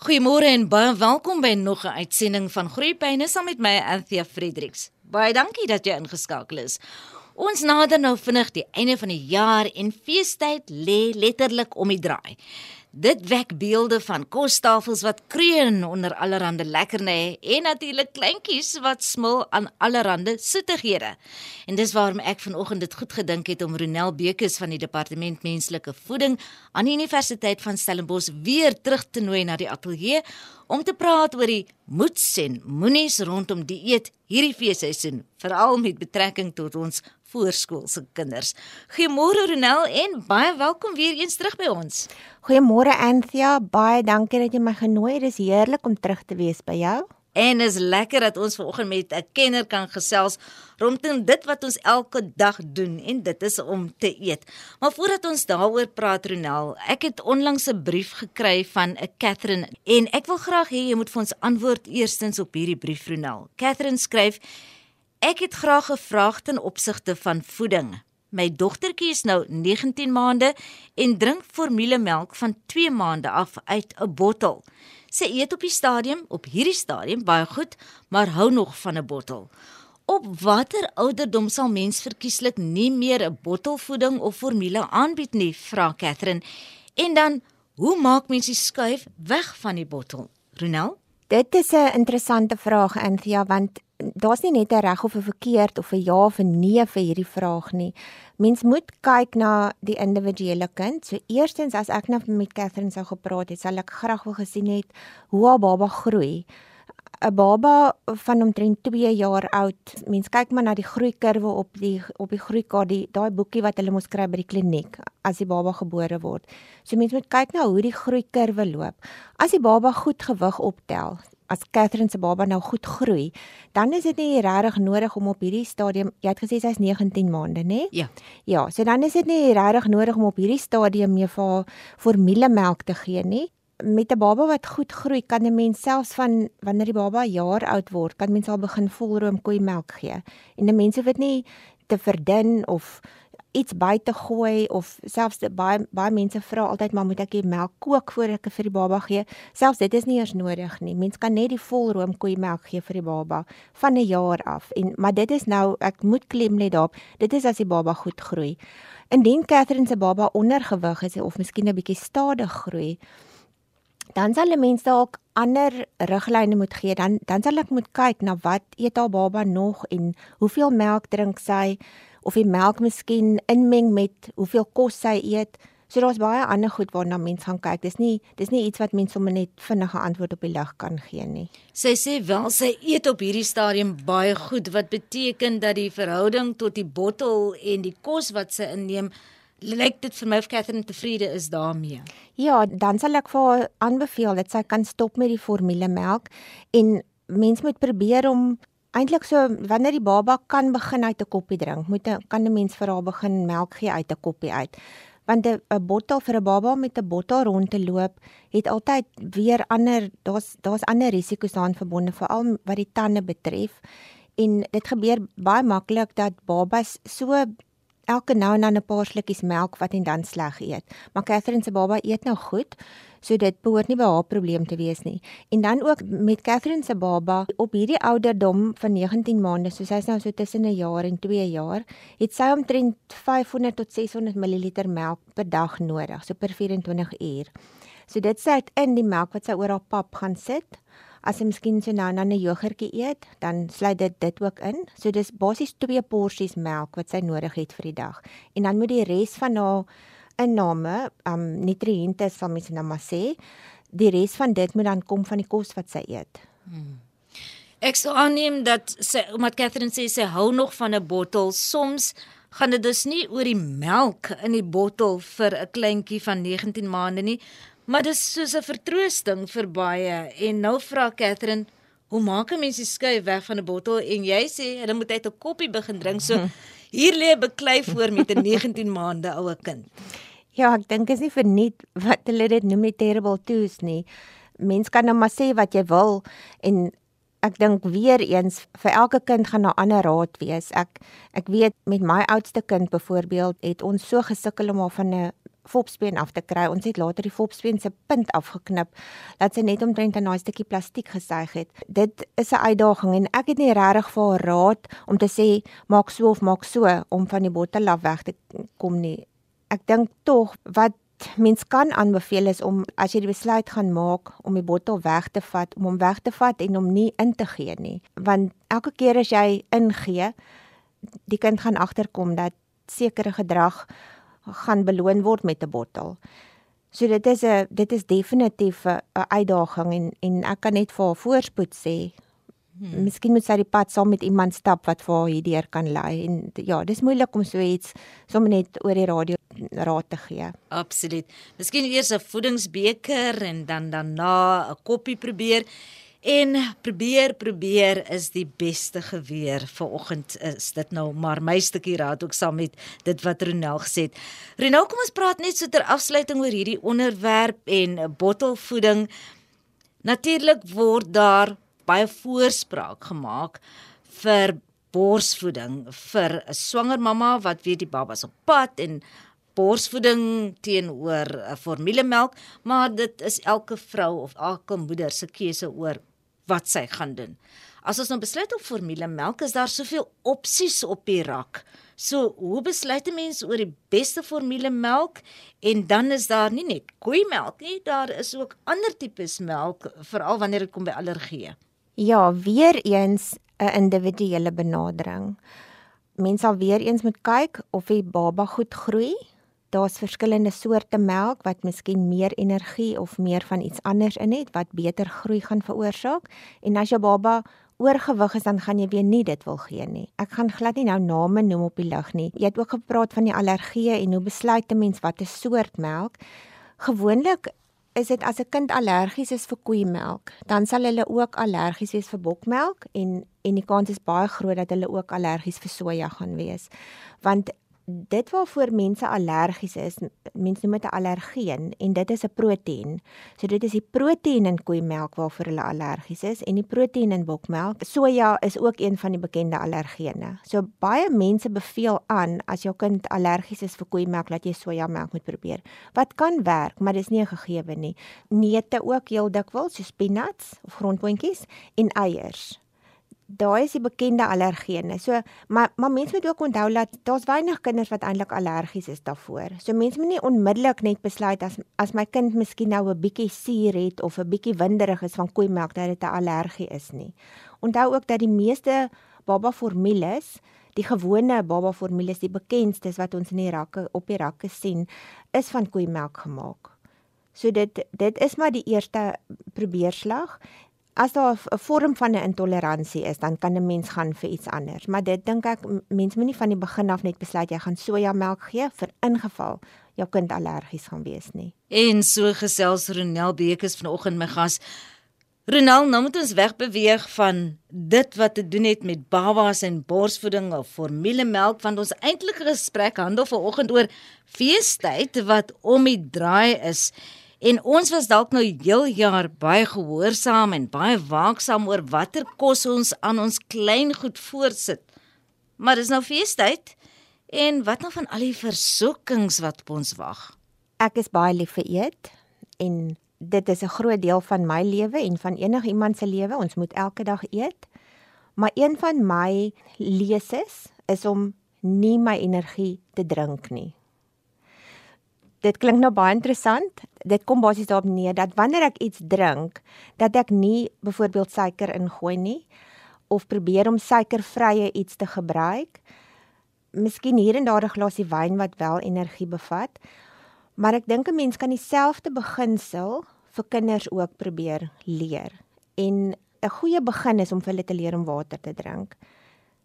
Goeiemôre en baie welkom by nog 'n uitsending van Groeipyne saam met my Anthea Fredericks. Baie dankie dat jy ingeskakel is. Ons nader nou vinnig die einde van die jaar en feestyd lê letterlik om die draai. Dit wek beelde van kostafels wat kreun onder allerlei lekkernye en natuurlik kleintjies wat smil aan allerlei soetighede. En dis waarom ek vanoggend dit goed gedink het om Ronel Bekes van die Departement Menslike Voeding aan die Universiteit van Stellenbosch weer terug te nooi na die ateljee om te praat oor die moets en moenies rondom dieet hierdie feesseisoen, veral met betrekking tot ons voorskoolse kinders. Goeiemôre Ronel en baie welkom weer eens terug by ons. Goeiemôre Anthea, baie dankie dat jy my genooi het. Dit is heerlik om terug te wees by jou. En is lekker dat ons vanoggend met 'n kenner kan gesels rondom dit wat ons elke dag doen en dit is om te eet. Maar voordat ons daaroor praat Ronel, ek het onlangs 'n brief gekry van 'n Catherine en ek wil graag hê jy moet vir ons antwoord eerstens op hierdie brief Ronel. Catherine skryf Ek het graag 'n vraag ten opsigte van voeding. My dogtertjie is nou 19 maande en drink formulemelk van 2 maande af uit 'n bottel. Sy eet op die stadium, op hierdie stadium baie goed, maar hou nog van 'n bottel. Op watter ouderdom sal mens verkieslik nie meer 'n bottelvoeding of formule aanbied nie, vra Catherine. En dan, hoe maak mens die skuif weg van die bottel? Ronel? Dit is 'n interessante vraag, Anthea, want daar's nie net 'n reg of 'n verkeerd of 'n ja of 'n nee vir hierdie vraag nie. Mens moet kyk na die individuele kind. So eerstens as ek nou met Catherine sou gepraat het, sal ek graag wou gesien het hoe haar baba groei. 'n Baba van omtrent 2 jaar oud. Mens kyk maar na die groeikurwe op die op die groeikaart, die daai boekie wat hulle mos kry by die kliniek as die baba gebore word. So mens moet kyk na hoe die groeikurwe loop. As die baba goed gewig optel, as Catherine se baba nou goed groei, dan is dit nie regtig nodig om op hierdie stadium, jy het gesê sy's 19 maande, nê? Ja. Ja, so dan is dit nie regtig nodig om op hierdie stadium mee vir haar formulemelk te gee nie. Met 'n baba wat goed groei, kan 'n mens selfs van wanneer die baba 'n jaar oud word, kan mens al begin volroom koeimelk gee. En 'n mens hoef dit nie te verdun of iets by te gooi of selfs baie baie mense vra altyd maar moet ek die melk kook voor ek vir die baba gee? Selfs dit is nie eers nodig nie. Mens kan net die volroom koeimelk gee vir die baba van 'n jaar af. En maar dit is nou ek moet klem net daarop. Dit is as die baba goed groei. Indien Catherine se baba ondergewig is of miskien 'n bietjie stadig groei, dan sal 'n mens dalk ander riglyne moet gee. Dan dan sal ek moet kyk na wat eet haar baba nog en hoeveel melk drink sy of die melk miskien inmeng met hoeveel kos sy eet. So daar's baie ander goed waarna mens gaan kyk. Dis nie dis nie iets wat mens sommer net vinnige antwoord op die lig kan gee nie. Sy sê wel sy eet op hierdie stadium baie goed wat beteken dat die verhouding tot die bottel en die kos wat sy inneem lyk dit vir my of Catherine tevrede is daarmee. Ja, dan sal ek vir haar aanbeveel dat sy kan stop met die formulemelk en mens moet probeer om Eintlik so wanneer die baba kan begin uit 'n koppie drink, moet 'n kan 'n mens vir haar begin melk gee uit 'n koppie uit. Want 'n bottel vir 'n baba met 'n bottel rond te loop, het altyd weer ander daar's daar's ander risiko's daaraan verbonde veral wat die tande betref. En dit gebeur baie maklik dat babas so elke nou en dan 'n paar slukkies melk wat en dan sleg eet. Maar Catherine se baba eet nou goed. So dit behoort nie by haar probleem te wees nie. En dan ook met Catherine se baba op hierdie ouderdom van 19 maande, so sy's nou so tussen 'n jaar en 2 jaar, het sy omtrent 500 tot 600 ml melk per dag nodig, so per 24 uur. So dit sê dit in die melk wat sy oor haar pap gaan sit. As jy miskien so nou dan 'n jogurtjie eet, dan sluit dit dit ook in. So dis basies 2 porsies melk wat sy nodig het vir die dag. En dan moet die res van haar inname, um nutriënte sal mens nou maar sê, die res van dit moet dan kom van die kos wat sy eet. Hmm. Ek sou aanneem dat sy omdat Catherine sê sy hou nog van 'n bottel, soms gaan dit dus nie oor die melk in die bottel vir 'n kleintjie van 19 maande nie, maar dis soos 'n vertroosting vir baie. En nou vra Catherine, hoe maak 'n mens die skuif weg van 'n bottel en jy sê hulle moet uit 'n koppie begin drink. So hier lê 'n beklei voor met 'n 19 maande oue kind. Ja, ek dink is nie verniet wat hulle dit noem die terrible twos nie. Mens kan nou maar sê wat jy wil en ek dink weer eens vir elke kind gaan daar ander raad wees. Ek ek weet met my oudste kind byvoorbeeld het ons so gesukkel om haar van 'n fopspeen af te kry. Ons het later die fopspeen se punt afgeknip dat sy net omtrent 'n naai stukkie plastiek gesuig het. Dit is 'n uitdaging en ek het nie regtig vir haar raad om te sê maak so of maak so om van die bottel af weg te kom nie. Ek dink tog wat mens kan aanbeveel is om as jy die besluit gaan maak om die bottel weg te vat, om hom weg te vat en hom nie in te gee nie. Want elke keer as jy ingee, die kind gaan agterkom dat sekere gedrag gaan beloon word met 'n bottel. So dit is 'n dit is definitief 'n uitdaging en en ek kan net vir haar voorspoed sê. Hmm. Miskien moet sy die pad saam met iemand stap wat vir haar hierdeur kan lei en ja, dis moeilik om so iets sommer net oor die radio raad te gee. Absoluut. Miskien eers 'n voedingsbeker en dan daarna 'n koppie probeer. En probeer probeer is die beste geweer. Vanoggend is dit nou maar my stukkie raad ook saam met dit wat Ronel gesê het. Ronel, kom ons praat net so ter afsluiting oor hierdie onderwerp en bottelvoeding. Natuurlik word daar baie voorspraak gemaak vir borsvoeding vir 'n swanger mamma wat weet die babas op pad en borsvoeding teenoor 'n formulemelk, maar dit is elke vrou of elke moeder se keuse oor wat sy gaan doen. As ons nou besluit op formulemelk, is daar soveel opsies op die rak. So, hoe besluit 'n mens oor die beste formulemelk? En dan is daar nie net koeimelk nie, daar is ook ander tipes melk, veral wanneer dit kom by allergieë. Ja, weer eens 'n individuele benadering. Mense sal weer eens moet kyk of die baba goed groei daar's verskillende soorte melk wat miskien meer energie of meer van iets anders in het wat beter groei gaan veroorsaak. En as jou baba oorgewig is, dan gaan jy weer nie dit wil gee nie. Ek gaan glad nie nou name noem op die lig nie. Jy het ook gepraat van die allergieë en hoe besluit 'n mens watter soort melk. Gewoonlik is dit as 'n kind allergies is vir koeimelk, dan sal hulle ook allergies wees vir bokmelk en en die kans is baie groot dat hulle ook allergies vir soja gaan wees. Want dit waarvoor mense allergies is, mense noem dit 'n allergeen en dit is 'n proteïen. So dit is die proteïen in koeimelk waarvoor hulle allergies is en die proteïen in bokmelk. Soja is ook een van die bekende allergene. So baie mense beveel aan as jou kind allergies is vir koeimelk dat jy sojamelk moet probeer. Wat kan werk, maar dis nie 'n gegewe nie. Neute ook heel dikwels, so peanuts of grondboontjies en eiers daai is die bekende allergene. So maar maar mense moet ook onthou dat daar's weinig kinders wat eintlik allergies is daarvoor. So mense moet nie onmiddellik net besluit as as my kind miskien nou 'n bietjie suur het of 'n bietjie winderig is van koeimelk dat dit 'n allergie is nie. Onthou ook dat die meeste baba formules Die gewone baba formules, die bekendstes wat ons in die rakke op die rakke sien, is van koeimelk gemaak. So dit dit is maar die eerste probeerslag as daar 'n vorm van 'n intoleransie is, dan kan 'n mens gaan vir iets anders. Maar dit dink ek mense moenie van die begin af net besluit jy gaan sojamelk gee vir ingeval jou kind allergies gaan wees nie. En so gesels Ronel Bekes vanoggend my gas. Ronel, nou moet ons wegbeweeg van dit wat te doen het met babas en borsvoeding of formulemelk want ons eintlike gesprek handel vanoggend oor feestyd wat om die draai is. En ons was dalk nou heel jaar baie gehoorsaam en baie waaksaam oor watter kos ons aan ons klein goed voorsit. Maar dis nou feestyd en wat nou van al die versoekings wat op ons wag? Ek is baie lief vir eet en dit is 'n groot deel van my lewe en van enigiemand se lewe. Ons moet elke dag eet. Maar een van my leses is om nie my energie te drink nie dit klink nou baie interessant. Dit kom basies daarop neer dat wanneer ek iets drink, dat ek nie byvoorbeeld suiker ingooi nie of probeer om suikervrye iets te gebruik. Miskien hier en daar 'n glasie wyn wat wel energie bevat. Maar ek dink 'n mens kan dieselfde beginsel vir kinders ook probeer leer. En 'n goeie begin is om vir hulle te leer om water te drink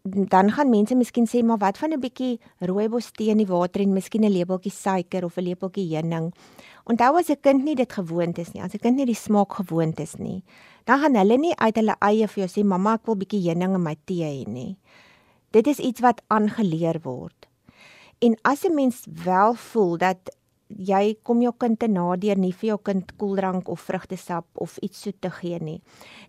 dan gaan mense miskien sê maar wat van 'n bietjie rooibos tee in die water en miskien 'n lepeltjie suiker of 'n lepeltjie heuning. Onthou as 'n kind nie dit gewoond is nie, as 'n kind nie die smaak gewoond is nie, dan gaan hulle nie uit hulle eie vir jou sê mamma ek wil bietjie heuning in my tee hê nie. Dit is iets wat aangeleer word. En as 'n mens wel voel dat jy kom jou kind te nader nie vir jou kind koeldrank of vrugtesap of iets soet te gee nie,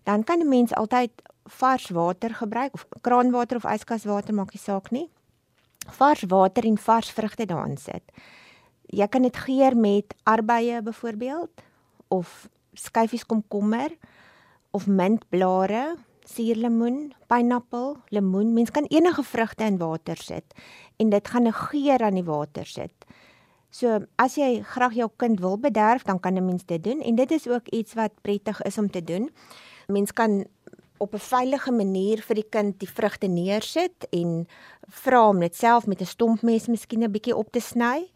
dan kan 'n mens altyd vars water gebruik of kraanwater of yskaswater maak nie saak nie. Vars water en vars vrugte daarin sit. Jy kan dit geur met arbeie byvoorbeeld of skyfies komkommer of mintblare, suurlemoen, pineappel, lemoen. Mens kan enige vrugte in water sit en dit gaan 'n geur aan die water sit. So as jy graag jou kind wil bederf, dan kan 'n mens dit doen en dit is ook iets wat prettig is om te doen. Mens kan op 'n veilige manier vir die kind die vrugte neersit en vra om dit self met 'n stompmes miskien 'n bietjie op te sny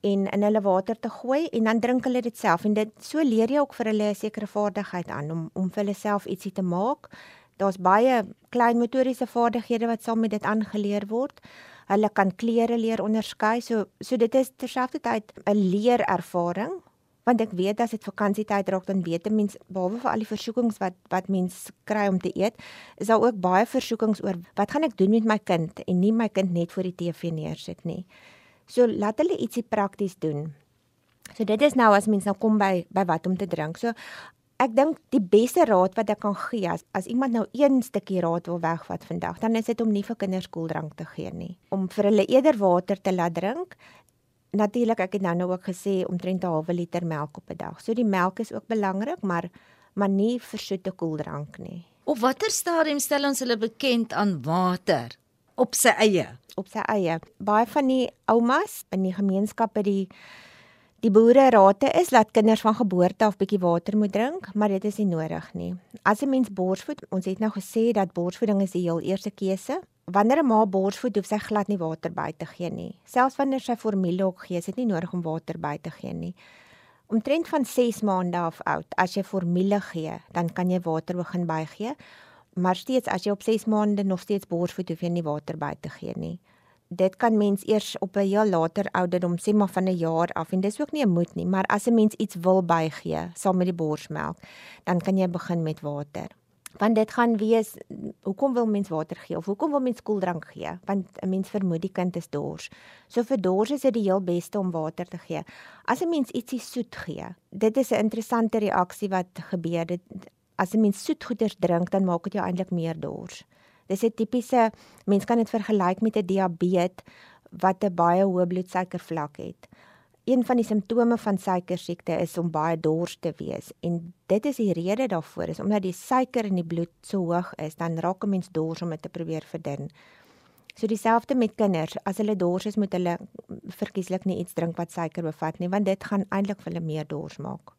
en in hulle water te gooi en dan drink hulle dit self en dit so leer jy ook vir hulle 'n sekere vaardigheid aan om om vir hulle self ietsie te maak. Daar's baie klein motoriese vaardighede wat saam met dit aangeleer word. Hulle kan kleure leer onderskei. So so dit is terselfdertyd 'n leerervaring want ek weet as dit vakansietyd raak dan weet 'n mens behalwe vir al die versoekings wat wat mens kry om te eet, is daar ook baie versoekings oor wat gaan ek doen met my kind en nie my kind net voor die TV neersit nie. So laat hulle ietsie prakties doen. So dit is nou as mens nou kom by by wat om te drink. So ek dink die beste raad wat ek kan gee as as iemand nou een stukkie raad wil wegvat vandag, dan is dit om nie vir kinders koeldrank te gee nie. Om vir hulle eerder water te laat drink natuurlik ek het nou nou ook gesê omtrent 'n halwe liter melk op 'n dag. So die melk is ook belangrik, maar maar nie vir soete koeldrank nie. Op watter stadium stel ons hulle bekend aan water op sy eie? Op sy eie. Baie van die oumas in die gemeenskappe die die boere rate is dat kinders van geboorte af bietjie water moet drink, maar dit is nie nodig nie. As 'n mens borsvoed, ons het nou gesê dat borsvoeding is die heel eerste keuse wanneer 'n ma borsvoed hoef sy glad nie water by te gee nie. Selfs wanneer sy formule ook gee, is dit nie nodig om water by te gee nie. Omtrent van 6 maande af oud, as jy formule gee, dan kan jy water begin bygee. Maar steeds as jy op 6 maande nog steeds borsvoed, hoef jy nie water by te gee nie. Dit kan mens eers op 'n heel later ouderdom, sê maar van 'n jaar af en dis ook nie 'n moet nie, maar as 'n mens iets wil bygee saam met die borsmelk, dan kan jy begin met water want dit gaan wees hoekom wil mens water gee of hoekom wil mens koeldrank gee? Want 'n mens vermoed die kind is dors. So vir dors is dit die heel beste om water te gee. As 'n mens ietsie soet gee dit is 'n interessante reaksie wat gebeur. Dit as 'n mens soet goeders drink dan maak dit jou eintlik meer dors. Dis 'n tipiese mens kan dit vergelyk met 'n diabetes wat 'n baie hoë bloedsuikervlak het Een van die simptome van suikersiekte is om baie dors te wees en dit is die rede daarvoor is omdat die suiker in die bloed so hoog is, dan raak 'n mens dors om dit te probeer verdun. So dieselfde met kinders, as hulle dors is, moet hulle verkieslik nie iets drink wat suiker bevat nie, want dit gaan eintlik vir hulle meer dors maak.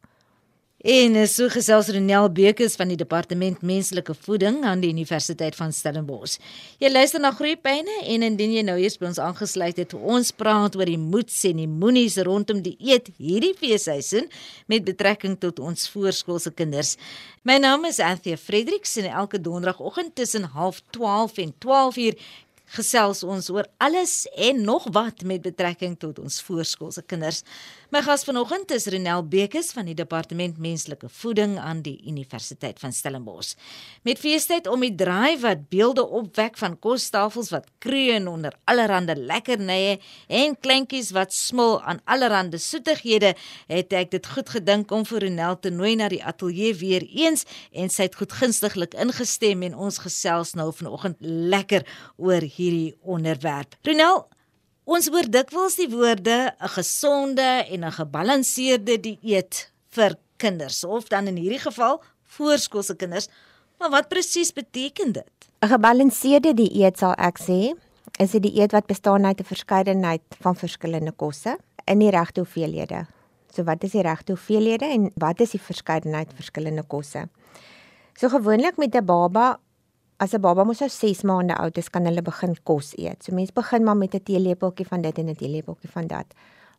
En so gesels Renel Bekes van die Departement Menslike Voeding aan die Universiteit van Stellenbosch. Jy luister na Groepyne en indien jy nou eers by ons aangesluit het, ons praat oor die moets en die moenies rondom die eet hierdie feesseisoen met betrekking tot ons voorskoolse kinders. My naam is Anthea Fredericks en elke donderdagoggend tussen 0.30 en 12:00 gesels ons oor alles en nog wat met betrekking tot ons voorskoolse kinders. My gas vanoggend is Renel Bekes van die Departement Menslike Voeding aan die Universiteit van Stellenbosch. Met feestyd om die draai wat beelde opwek van kostafels wat kreun onder allerlei lekkernye en kleintjies wat smil aan allerlei soetighede, het ek dit goed gedink om vir Renel te nooi na die ateljee weer eens en sy het goedgunstiglik ingestem en ons gesels nou vanoggend lekker oor hierdie onderwerp. Renel, Ons hoor dikwels die woorde 'n gesonde en 'n gebalanseerde dieet vir kinders of dan in hierdie geval voorskoolse kinders. Maar wat presies beteken dit? 'n Gebalanseerde dieet sal ek sê, is 'n dieet wat bestaan uit 'n verskeidenheid van verskillende kosse in die regte hoeveelhede. So wat is die regte hoeveelhede en wat is die verskeidenheid verskillende kosse? So gewoonlik met 'n baba as 'n baba mos nou 6 maande oud is, kan hulle begin kos eet. So mense begin maar met 'n teelepeltjie van dit en 'n teelepeltjie van dat.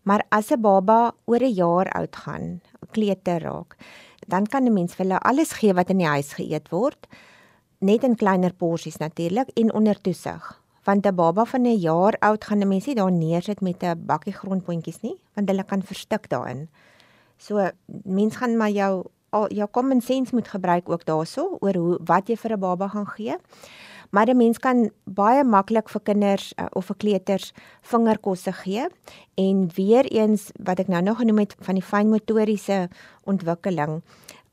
Maar as 'n baba oor 'n jaar oud gaan, kleuter raak, dan kan 'n mens vir hulle alles gee wat in die huis geëet word, net in kleiner porsies natuurlik en onder toesig. Want 'n baba van 'n jaar oud gaan 'n mens nie daar neersit met 'n bakkie grondpotjies nie, want hulle kan verstik daarin. So mens gaan maar jou al jou common sense moet gebruik ook daarso oor hoe wat jy vir 'n baba gaan gee. Maar 'n mens kan baie maklik vir kinders uh, of vir kleuters vingerkosse gee en weer eens wat ek nou nog genoem het van die fynmotoriese ontwikkeling.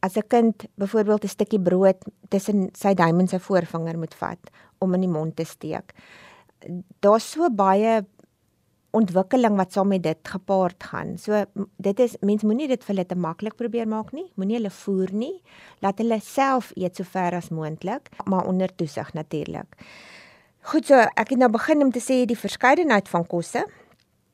As 'n kind byvoorbeeld 'n stukkie brood tussen sy duim en sy voorvinger moet vat om in die mond te steek. Daar's so baie ontwikkeling wat saam met dit gepaard gaan. So dit is mens moenie dit vir hulle te maklik probeer maak nie. Moenie hulle voer nie. Laat hulle self eet so ver as moontlik, maar onder toesig natuurlik. Goed so, ek het nou begin om te sê die verskeidenheid van kosse.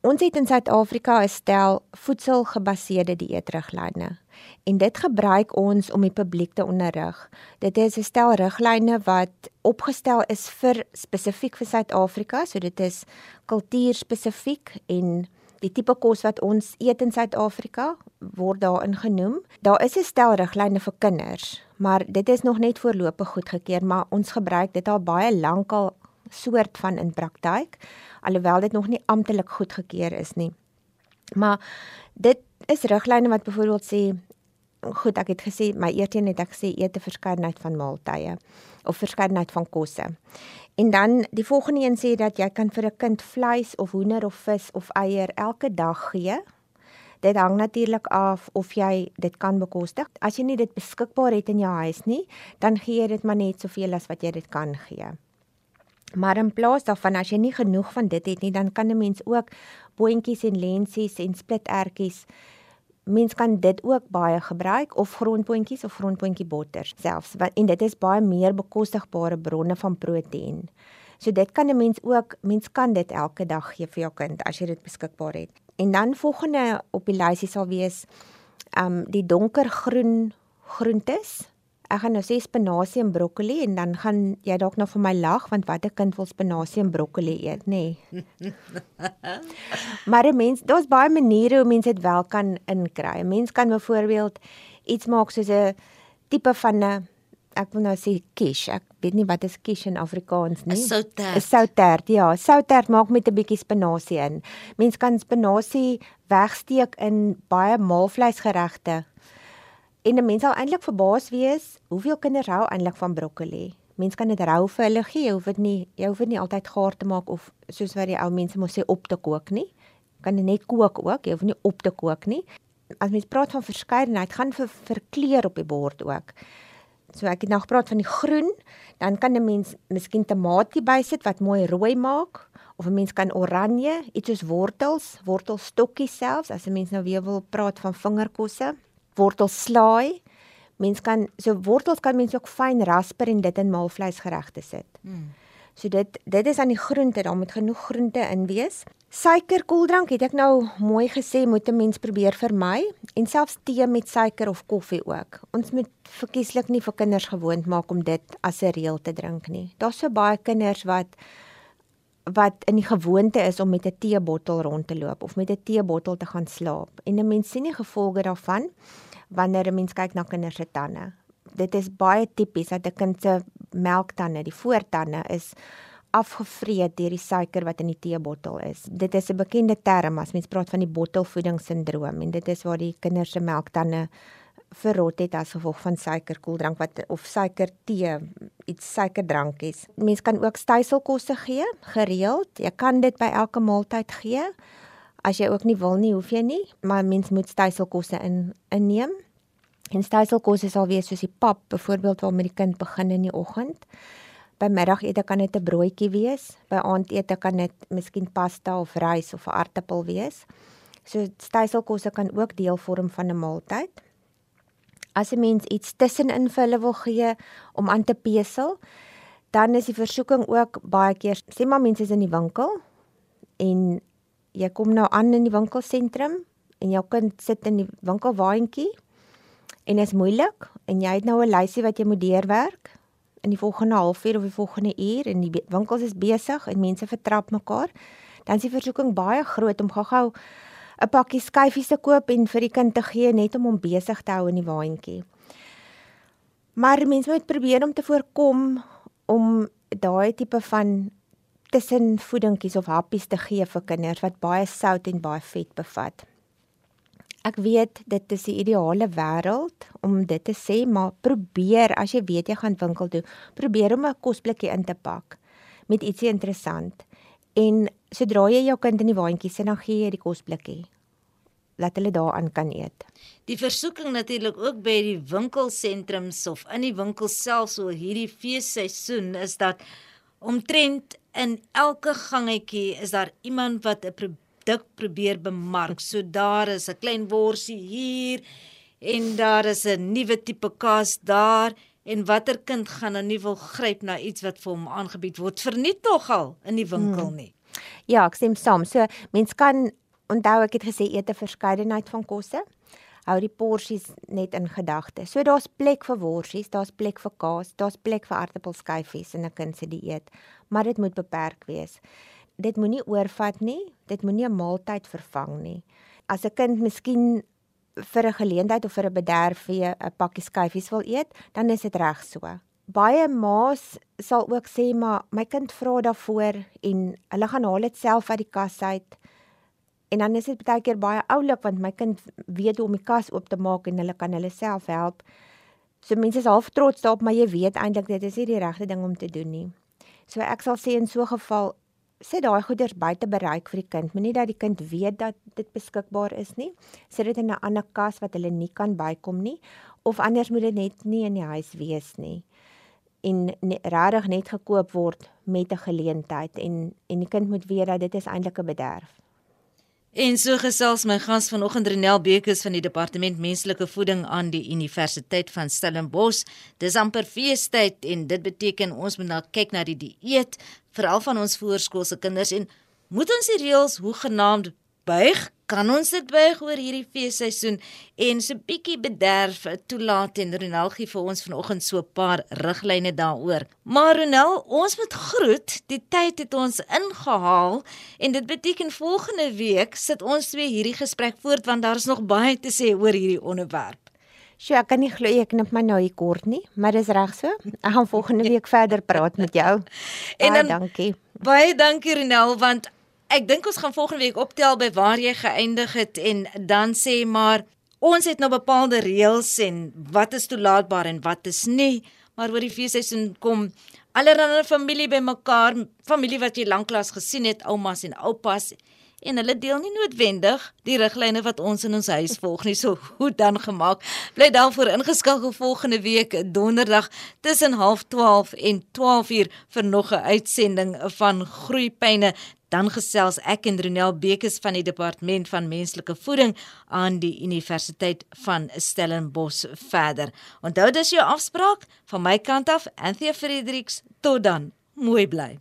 Ons het in Suid-Afrika 'n stel voedselgebaseerde dieetriglyne en dit gebruik ons om die publiek te onderrig. Dit is 'n stel riglyne wat opgestel is vir spesifiek vir Suid-Afrika, so dit is kultuurspesifiek en die tipe kos wat ons eet in Suid-Afrika word daarin genoem. Daar is 'n stel riglyne vir kinders, maar dit is nog net voorlopig goedgekeur, maar ons gebruik dit al baie lank al soort van in praktyk alhoewel dit nog nie amptelik goedgekeur is nie. Maar dit is riglyne wat byvoorbeeld sê goed, ek het gesê my eerste net ek gesê eet 'n verskeidenheid van maaltye of verskeidenheid van kosse. En dan die volgende een sê dat jy kan vir 'n kind vleis of hoender of vis of eier elke dag gee. Dit hang natuurlik af of jy dit kan bekostig. As jy nie dit beskikbaar het in jou huis nie, dan gee jy dit maar net soveel as wat jy dit kan gee. Maar in plaas daarvan as jy nie genoeg van dit het nie, dan kan 'n mens ook boontjies en lensies en splittertjies mens kan dit ook baie gebruik of grondboontjies of grondboontjie botter selfs wat en dit is baie meer bekostigbare bronne van proteïen. So dit kan 'n mens ook mens kan dit elke dag gee vir jou kind as jy dit beskikbaar het. En dan volgende op die lysie sal wees um die donkergroen groentes ek gaan nou sê spinasie en broccoli en dan gaan jy dalk nou vir my lag want watter kind wil spinasie en broccoli eet nê? Nee. maar 'n mens daar's baie maniere hoe mense dit wel kan inkry. 'n mens kan byvoorbeeld iets maak soos 'n tipe van 'n ek wil nou sê quiche. Ek weet nie wat is quiche in Afrikaans nie. 'n soutert. 'n soutert ja. Soutert maak met 'n bietjie spinasie in. Mens kan spinasie wegsteek in baie maalvleisgeregte En 'n mens sal eintlik verbaas wees hoeveel kinders hou eintlik van broccoli. Mens kan dit rou vir hulle gee, hoef dit nie jy hoef dit nie altyd gaar te maak of soos wat die ou mense mos sê op te kook nie. Kan dit net kook ook, jy hoef nie op te kook nie. As mens praat van verskeidenheid, gaan vir vir kleur op die bord ook. So ek het nou gepraat van die groen, dan kan 'n mens miskien tamatie bysit wat mooi rooi maak of 'n mens kan oranje, iets soos wortels, wortelstokkies selfs as 'n mens nou weer wil praat van vingerkosse wortelslaai. Mens kan so wortels kan mens ook fyn rasper en dit in maalvleisgeregte sit. Mm. So dit dit is aan die groente, daar moet genoeg groente in wees. Suiker koeldrank het ek nou mooi gesê moet 'n mens probeer vermy en selfs tee met suiker of koffie ook. Ons moet verkieslik nie vir kinders gewoond maak om dit as 'n reël te drink nie. Daar's so baie kinders wat wat in die gewoonte is om met 'n teebottel rond te loop of met 'n teebottel te gaan slaap. En 'n mens sien nie gevolge daarvan wanneer 'n mens kyk na kinders se tande. Dit is baie tipies dat 'n kind se melktande, die voortande is afgevreet deur die suiker wat in die teebottel is. Dit is 'n bekende term as mens praat van die bottelvoedingssindroom en dit is waar die kinders se melktande verrot het as gevolg van suikerkoeldrank wat of suiker tee, iets suikerdrankies. Mens kan ook styselkosse gee, gereeld. Jy kan dit by elke maaltyd gee. As jy ook nie wil nie, hoef jy nie, maar mens moet styselkosse in inneem. En styselkosse sal wees soos die pap byvoorbeeld waarmee die kind begin in die oggend. By middagete kan dit 'n broodjie wees. By aandete kan dit miskien pasta of rys of 'n aartappel wees. So styselkosse kan ook deel vorm van 'n maaltyd as 'n mens iets tussenin vir hulle wil gee om aan te pesel, dan is die versoeking ook baie keer sê maar mense is in die winkel en jy kom nou aan in die winkelsentrum en jou kind sit in die winkelwaandjie en dit is moeilik en jy het nou 'n lysie wat jy moet deurwerk in die volgende halfuur of die volgende uur en die winkels is besig en mense vertrap mekaar dan is die versoeking baie groot om gou-gou 'n pakkie skyfies te koop en vir die kind te gee net om hom besig te hou in die waandjie. Maar mense moet probeer om te voorkom om daai tipe van tussenvoedingkies of happies te gee vir kinders wat baie sout en baie vet bevat. Ek weet dit is die ideale wêreld om dit te sê, maar probeer as jy weet jy gaan winkel toe, probeer om 'n kosblikkie in te pak met ietsie interessant. En sodra jy jou kind in die waandjie sit, dan gee jy die kosblikkie. Laat hulle daaraan kan eet. Die versoeking natuurlik ook by die winkelsentrums of in die winkels self so hierdie feesseisoen is dat omtrent in elke gangetjie is daar iemand wat 'n produk probeer bemark. So daar is 'n klein worsie hier en daar is 'n nuwe tipe kaas daar en watter kind gaan nou nie wil gryp na iets wat vir hom aangebied word verniet nogal in die winkel hmm. nie. Ja, ek stem saam. So mens kan onthou ek het gesê eet 'n verskeidenheid van kosse. Hou die porsies net in gedagte. So daar's plek vir worsies, daar's plek vir kaas, daar's plek vir aardappelskyfies in 'n kind se dieet, maar dit moet beperk wees. Dit moenie oorvat nie, dit moenie 'n maaltyd vervang nie. As 'n kind miskien vir 'n geleentheid of vir 'n bederf 'n pakkie skyfies wil eet, dan is dit reg so. Baie ma's sal ook sê maar my kind vra daarvoor en hulle gaan haal dit self uit die kas uit. En dan is dit baie keer baie oulik want my kind weet hoe om die kas oop te maak en hulle kan hulle self help. So mense is half trots daarop, maar jy weet eintlik dit is nie die regte ding om te doen nie. So ek sal sê in so 'n geval sit daai goeders buite bereik vir die kind. Moenie dat die kind weet dat dit beskikbaar is nie. Sit dit in 'n ander kas wat hulle nie kan bykom nie of anders moet dit net nie in die huis wees nie. En regtig net gekoop word met 'n geleentheid en en die kind moet weet dat dit is eintlik 'n bederf. En so gesels my gas vanoggend Renel Bekes van die Departement Menslike Voeding aan die Universiteit van Stellenbosch. Dis amper feestyd en dit beteken ons moet nou kyk na die dieet veral van ons voorskoolse kinders en moet ons die reëls hoe genaamd buig kan ons dit buig oor hierdie feesseisoen en so bietjie bederf toelaat en Ronel gee vir ons vanoggend so 'n paar riglyne daaroor. Maar Ronel, ons moet groet. Die tyd het ons ingehaal en dit beteken volgende week sit ons twee hierdie gesprek voort want daar is nog baie te sê oor hierdie onderwerp. Sjoe, ek kan nie glo ek knip my nou hier kort nie, maar dis reg so. Ek gaan volgende week verder praat met jou. en dan, dankie. Baie dankie Ronel want ek dink ons gaan volgende week optel by waar jy geëindig het en dan sê maar ons het nou bepaalde reëls en wat is toelaatbaar en wat is nie, maar oor die feesseisoen kom allerlei familie bymekaar, familie wat jy lanklaas gesien het, oumas en oupas en hulle deel nie noodwendig die riglyne wat ons in ons huis volg nie. So hoe dan gemaak? Bly daarvoor ingeskakel volgende week donderdag tussen 12:30 en 12:00 vir nog 'n uitsending van Groeipyne dan gesels ek en Ronel Bekes van die departement van menslike voeding aan die Universiteit van Stellenbosch verder. Onthou dis jou afspraak van my kant af Anthea Fredericks tot dan. Mooi bly.